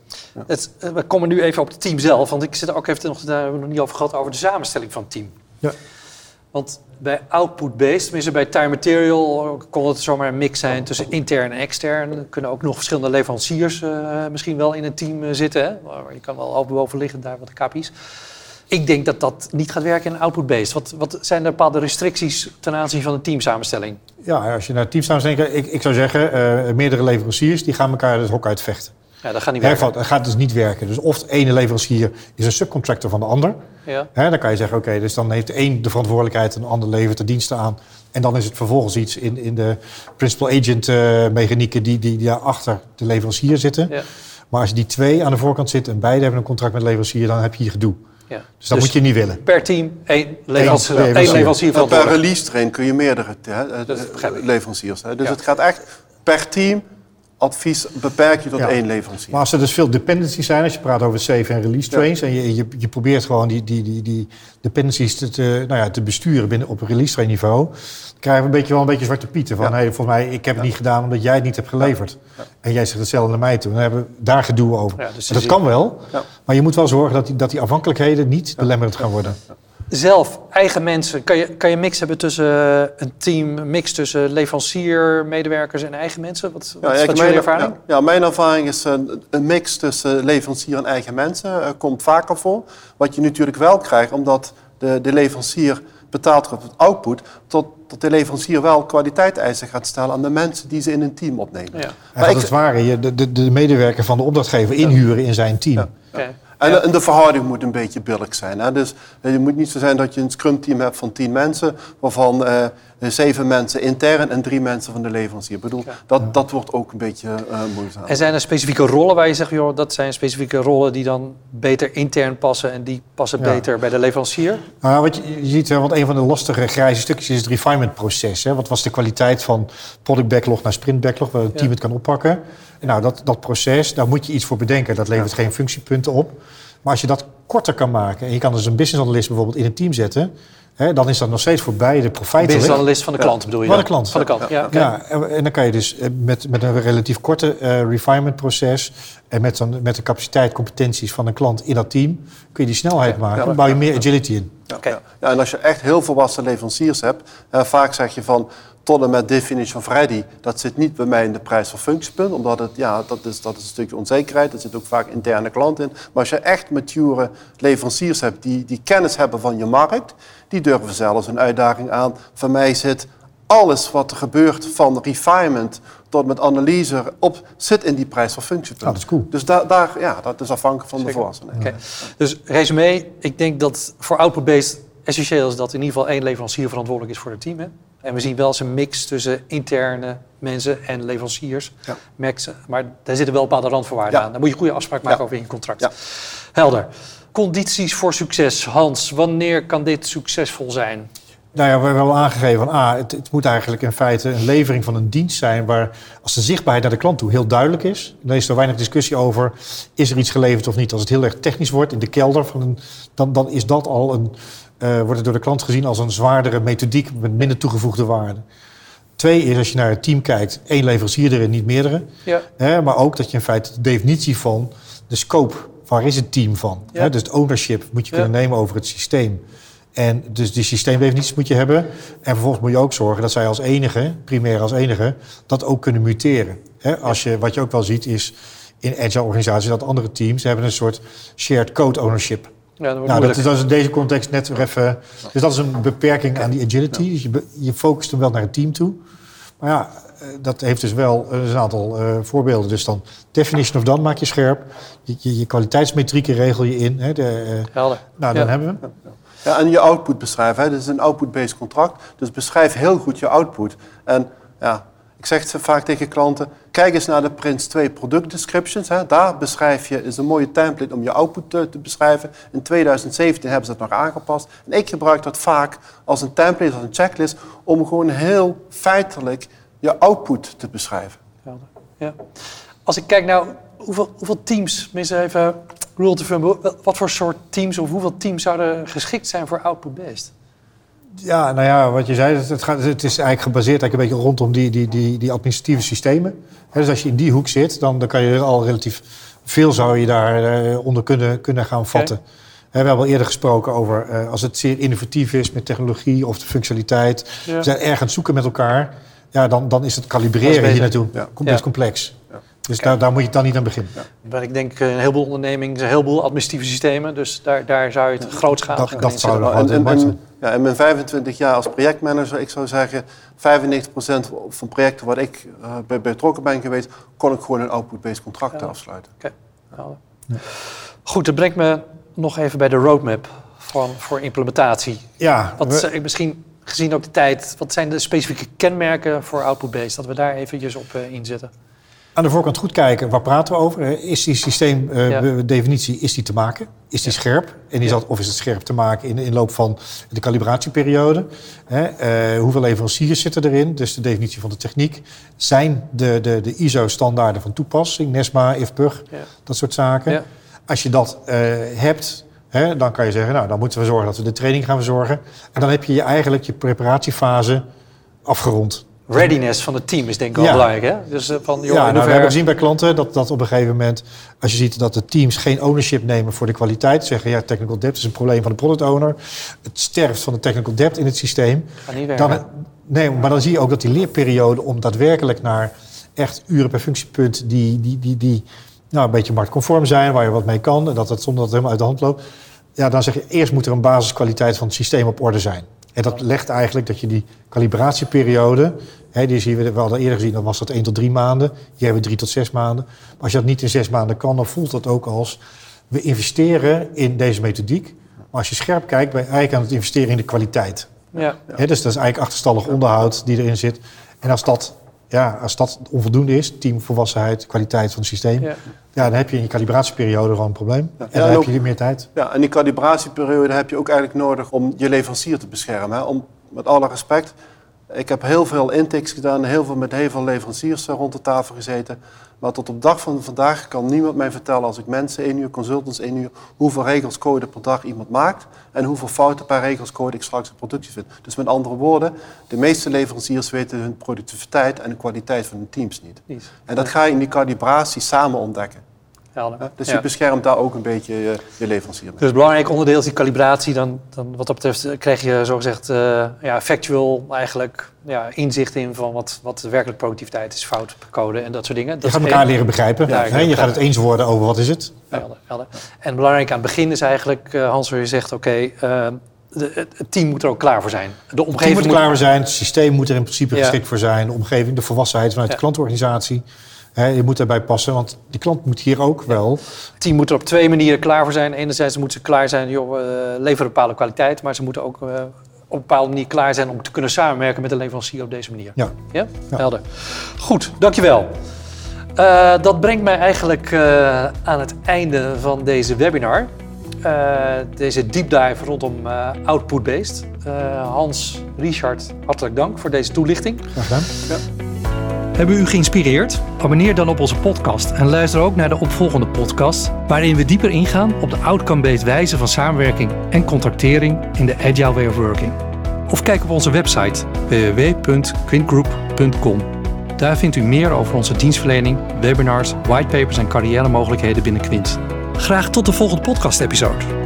Het, eh, we komen nu even op het team zelf, want ik zit ook even nog, daar hebben we nog niet over gehad, over de samenstelling van het team. Ja. Want bij output-based, tenminste bij time material, kon het zomaar een mix zijn tussen intern en extern. Er kunnen ook nog verschillende leveranciers uh, misschien wel in een team uh, zitten. Hè? Je kan wel boven liggen daar wat de KPI's. Ik denk dat dat niet gaat werken in output-based. Wat, wat zijn er bepaalde restricties ten aanzien van de teamsamenstelling? Ja, als je naar teamsamenstelling kijkt, ik, ik zou zeggen, uh, meerdere leveranciers die gaan elkaar het hok uitvechten. Ja, dat gaat niet werken. dat gaat dus niet werken. Dus of de ene leverancier is een subcontractor van de ander. Ja. Hè, dan kan je zeggen, oké, dus dan heeft de een de verantwoordelijkheid en de ander levert de diensten aan. En dan is het vervolgens iets in, in de principal agent uh, mechanieken die, die, die achter de leverancier zitten. Ja. Maar als je die twee aan de voorkant zitten en beide hebben een contract met de leverancier, dan heb je hier gedoe. Ja. Dus dat dus moet je niet willen. Per team één leverancier, één leverancier, één Per release train kun je meerdere hè, leveranciers. Hè. Dus het gaat echt per team advies beperk je tot één leverancier. Maar als er dus veel dependencies zijn, als je praat over save en release trains... en je, je, je, probeert gewoon die, die, die, die dependencies te, te, nou ja, te besturen binnen, op een release train niveau... dan krijgen we een beetje, wel een beetje zwarte pieten. Van, hey, volgens mij, ik heb het niet gedaan omdat jij het niet hebt geleverd. En jij zegt hetzelfde naar mij toe. Dan hebben we daar gedoe over. Dus dat kan wel, maar je moet wel zorgen dat die, dat die afhankelijkheden niet belemmerend gaan worden zelf, eigen mensen, kan je, kan je mix hebben tussen eh, een team, mix tussen leverancier, medewerkers en eigen mensen? Wat, wat ja, is jullie ervaring? Ja, ja, mijn ervaring is een, een, mix tussen leverancier en eigen mensen. Uh, komt vaker voor. Wat je natuurlijk wel krijgt, omdat de, de leverancier betaalt op het output, tot, tot de leverancier wel kwaliteitseisen gaat stellen aan de mensen die ze in een team opnemen. Ja. Maar het ware, je de, de, de medewerker van de opdrachtgever inhuren in zijn team. Ja. En, de verhouding moet een beetje billig zijn. Hè? Dus het eh, moet niet zo zijn dat je een scrum-team hebt van tien mensen, waarvan uh, zeven mensen intern en drie mensen van de leverancier. Ik bedoel, dat, dat wordt ook een beetje uh, moeizaam. En zijn er specifieke rollen waar je zegt, joh, dat zijn specifieke rollen die dan beter intern passen en die passen beter bij de leverancier? Nou, wat je, je ziet, want een van de lastige grijze stukjes is het refinement proces. Hè? Wat was de kwaliteit van product backlog naar sprint backlog, waar het team het kan oppakken? Nou, dat, dat proces, daar moet je iets voor bedenken. Dat levert geen functiepunten op. Maar als je dat korter kan maken en je kan dus een business analyst bijvoorbeeld in een team zetten, hè, dan is dat nog steeds voor beide profijtelijk. Business analyst van de klant bedoel je? Van de klant. Van de klant, ja. ja en dan kan je dus eh, met, met een relatief korte uh, refinement proces en met, dan, met de capaciteit, competenties van een klant in dat team, kun je die snelheid maken. Dan bouw je meer agility in. Ja, ja. ja, en als je echt heel volwassen leveranciers hebt, vaak zeg je van tot en met definition of ready, dat zit niet bij mij in de prijs van functiepunt, omdat het, ja, dat is, dat is een stukje onzekerheid, er zit ook vaak interne klant in. Maar als je echt mature leveranciers hebt die, die kennis hebben van je markt, die durven zelfs een uitdaging aan. Voor mij zit alles wat er gebeurt van refinement tot met analyse op, zit in die prijs van functiepunt. Ah, dat is cool. Dus daar, daar, ja, dat is afhankelijk van de volwassenen. Okay. Dus resume, ik denk dat voor output-based essentieel is dat in ieder geval één leverancier verantwoordelijk is voor het team. Hè? En we zien wel eens een mix tussen interne mensen en leveranciers. Ja. maar daar zitten wel bepaalde randvoorwaarden aan. Dan moet je goede afspraak maken over in je contract. Helder. Condities voor succes. Hans, wanneer kan dit succesvol zijn? Nou ja, we hebben al aangegeven van A, het, het, moet eigenlijk in feite een levering van een dienst zijn waar als de zichtbaarheid naar de klant toe heel duidelijk is. Dan is er weinig discussie over is er iets geleverd of niet. Als het heel erg technisch wordt in de kelder, van een, dan, dan is dat al een, uh, wordt het door de klant gezien als een zwaardere methodiek met minder toegevoegde waarde. Twee is als je naar het team kijkt, één leverancier erin, niet meerdere. Ja. Hè, maar ook dat je in feite de definitie van de scope, waar is het team van? Ja. Hè, dus het ownership moet je kunnen nemen over het systeem. En dus die systeemdefinities moet je hebben. En vervolgens moet je ook zorgen dat zij als enige, primair als enige, dat ook kunnen muteren. Als je, wat je ook wel ziet is in agile organisaties dat andere teams hebben een soort shared code ownership. Ja, dat, nou, dat, is in deze context net weer even. Dus dat is een beperking aan die agility. Dus je, je focust hem wel naar het team toe. Maar ja, eh, dat heeft dus wel een aantal uh, voorbeelden. Dus dan definition of done maak je scherp. Je, je, je kwaliteitsmetrieken regel je in. Hè, de, uh, Helder. Nou, dan hebben we hem. Ja, en je output beschrijven. Hè. Dit is een output-based contract. Dus beschrijf heel goed je output. En ja, ik zeg het vaak tegen klanten, kijk eens naar de Prince 2 product descriptions. Hè. Daar beschrijf je, is een mooie template om je output te, beschrijven. In 2017 hebben ze dat nog aangepast. En ik gebruik dat vaak als een template, als een checklist, om gewoon heel feitelijk je output te beschrijven. Ja. Als ik kijk naar hoeveel, hoeveel teams, mensen even rule to thumb, wat voor soort teams of hoeveel teams zouden geschikt zijn voor output-based? Ja, nou ja, wat je zei, het, gaat, het is eigenlijk gebaseerd eigenlijk een beetje rondom die, die, die, die administratieve systemen. dus als je in die hoek zit, dan, dan kan je er al relatief veel zou je daaronder uh, onder kunnen, kunnen gaan vatten. we hebben al eerder gesproken over uh, als het zeer innovatief is met technologie of de functionaliteit. We zijn erg aan het zoeken met elkaar. Ja, dan, dan is het kalibreren hier naartoe ja. best complex. Dus daar, daar, moet je dan niet aan beginnen. Ja. Maar ik denk een heleboel ondernemingen, een heleboel administratieve systemen. Dus daar, daar zou je het grootschalig dat, dat zou en, en, en, ja, in mijn 25 jaar als projectmanager, ik zou zeggen, 95% van projecten waar ik uh, bij betrokken ben geweest, kon ik gewoon een output-based contract afsluiten. Oké. Ja. Goed, dat brengt me nog even bij de roadmap van, voor implementatie. Ja. Wat, we... misschien gezien ook de tijd, wat zijn de specifieke kenmerken voor output-based? Dat we daar eventjes op uh, inzetten aan de voorkant goed kijken, waar praten we over? Is die systeemdefinitie uh, is die te maken? Is die scherp? En is dat, of is het scherp te maken in de inloop van de calibratieperiode? Uh, hoeveel leveranciers zitten erin? Dus de definitie van de techniek. Zijn de, de, de ISO-standaarden van toepassing, NESMA, IFPUG, dat soort zaken? Als je dat uh, hebt, hè, dan kan je zeggen, nou, dan moeten we zorgen dat we de training gaan verzorgen. En dan heb je, je eigenlijk je preparatiefase afgerond readiness van het team is denk ik wel belangrijk. Hè? Dus, uh, van, joh, ja, nou, we hebben gezien bij klanten dat, dat op een gegeven moment, als je ziet dat de teams geen ownership nemen voor de kwaliteit, zeggen ja, technical debt is een probleem van de product owner. Het sterft van de technical debt in het systeem. Dan, nee, maar dan zie je ook dat die leerperiode om daadwerkelijk naar echt uren per functiepunt die, die, die, die nou, een beetje marktconform zijn, waar je wat mee kan, en dat het zonder dat het helemaal uit de hand loopt. Ja, dan zeg je eerst moet er een basiskwaliteit van het systeem op orde zijn. En dat legt eigenlijk dat je die calibratieperiode, hè, die zien we, we hadden eerder gezien, dan was dat 1 tot 3 maanden. Hier hebben we 3 tot 6 maanden. Maar als je dat niet in 6 maanden kan, dan voelt dat ook als we investeren in deze methodiek. Maar als je scherp kijkt, ben je eigenlijk aan het investeren in de kwaliteit. Ja. Hè, dus dat is eigenlijk achterstallig onderhoud die erin zit. En als dat ja, als dat onvoldoende is, teamvolwassenheid, kwaliteit van het systeem, ja. ja dan heb je in je calibratieperiode gewoon een probleem. en dan heb je meer tijd. Ja, en die calibratieperiode heb je ook eigenlijk nodig om je leverancier te beschermen. Hè? Om, met alle respect, ik heb heel veel intakes gedaan, heel veel met heel veel leveranciers rond de tafel gezeten. Maar tot op dag van vandaag kan niemand mij vertellen als ik mensen één uur, consultants één uur, hoeveel regels code per dag iemand maakt en hoeveel fouten per regels code ik straks in productie vind. Dus met andere woorden, de meeste leveranciers weten hun productiviteit en de kwaliteit van hun teams niet. En dat ga je in die calibratie samen ontdekken. Helder. dus je beschermt daar ook een beetje je, je leverancier mee. Dus belangrijk onderdeel is die calibratie. Dan, dan wat dat betreft krijg je zogezegd uh, ja, factual eigenlijk ja, inzicht in van wat, wat de werkelijke productiviteit is, fout code en dat soort dingen. Dat je gaat elkaar leren begrijpen. Ja, je gaat het eens worden over wat is het. Helder, helder. En belangrijk aan het begin is eigenlijk, uh, Hans, waar je zegt, oké, okay, uh, het team moet er ook klaar voor zijn. De omgeving het team moet er klaar voor zijn, het systeem moet er in principe geschikt voor zijn, de omgeving, de volwassenheid vanuit de klantorganisatie. Je moet daarbij passen, want die klant moet hier ook wel. Het team moet er op twee manieren klaar voor zijn. Enerzijds moeten ze klaar zijn, joh, we leveren bepaalde kwaliteit, maar ze moeten ook uh, op een bepaalde manier klaar zijn om te kunnen samenwerken met de leverancier op deze manier. Ja. Ja? Helder. Goed, dankjewel. Uh, dat brengt mij eigenlijk uh, aan het einde van deze webinar. Deze deep dive rondom output-based. Hans, Richard, hartelijk dank voor deze toelichting. Graag gedaan. Ja. Hebben we u geïnspireerd? Abonneer dan op onze podcast en luister ook naar de opvolgende podcast, waarin we dieper ingaan op de outcome-based wijze van samenwerking en contractering in de Agile Way of Working. Of kijk op onze website www.quintgroup.com. Daar vindt u meer over onze dienstverlening, webinars, whitepapers en carrière mogelijkheden binnen Quint. Graag tot de volgende podcast-episode.